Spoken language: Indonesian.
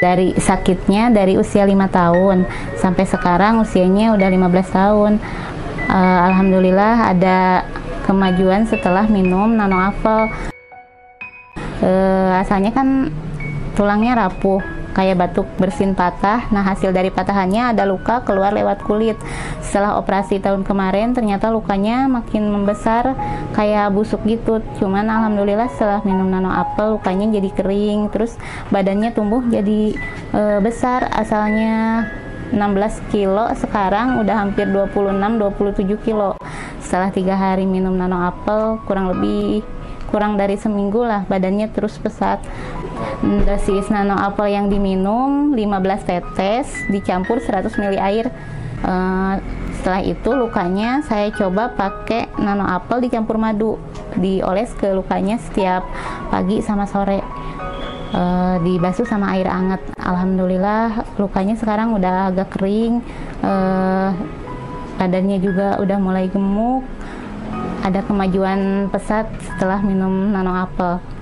dari sakitnya dari usia lima tahun sampai sekarang usianya udah 15 tahun. Uh, Alhamdulillah ada kemajuan setelah minum nano apel. Uh, asalnya kan tulangnya rapuh kayak batuk bersin patah. Nah, hasil dari patahannya ada luka keluar lewat kulit. Setelah operasi tahun kemarin, ternyata lukanya makin membesar kayak busuk gitu. Cuman alhamdulillah setelah minum nano apel lukanya jadi kering, terus badannya tumbuh jadi e, besar. Asalnya 16 kilo, sekarang udah hampir 26-27 kilo. Setelah tiga hari minum nano apel, kurang lebih kurang dari seminggu lah badannya terus pesat. Dosis nano apel yang diminum 15 tetes dicampur 100 ml air. Uh, setelah itu lukanya saya coba pakai nano apel dicampur madu dioles ke lukanya setiap pagi sama sore. Uh, dibasuh sama air hangat. Alhamdulillah lukanya sekarang udah agak kering. Uh, badannya juga udah mulai gemuk ada kemajuan pesat setelah minum nano apel.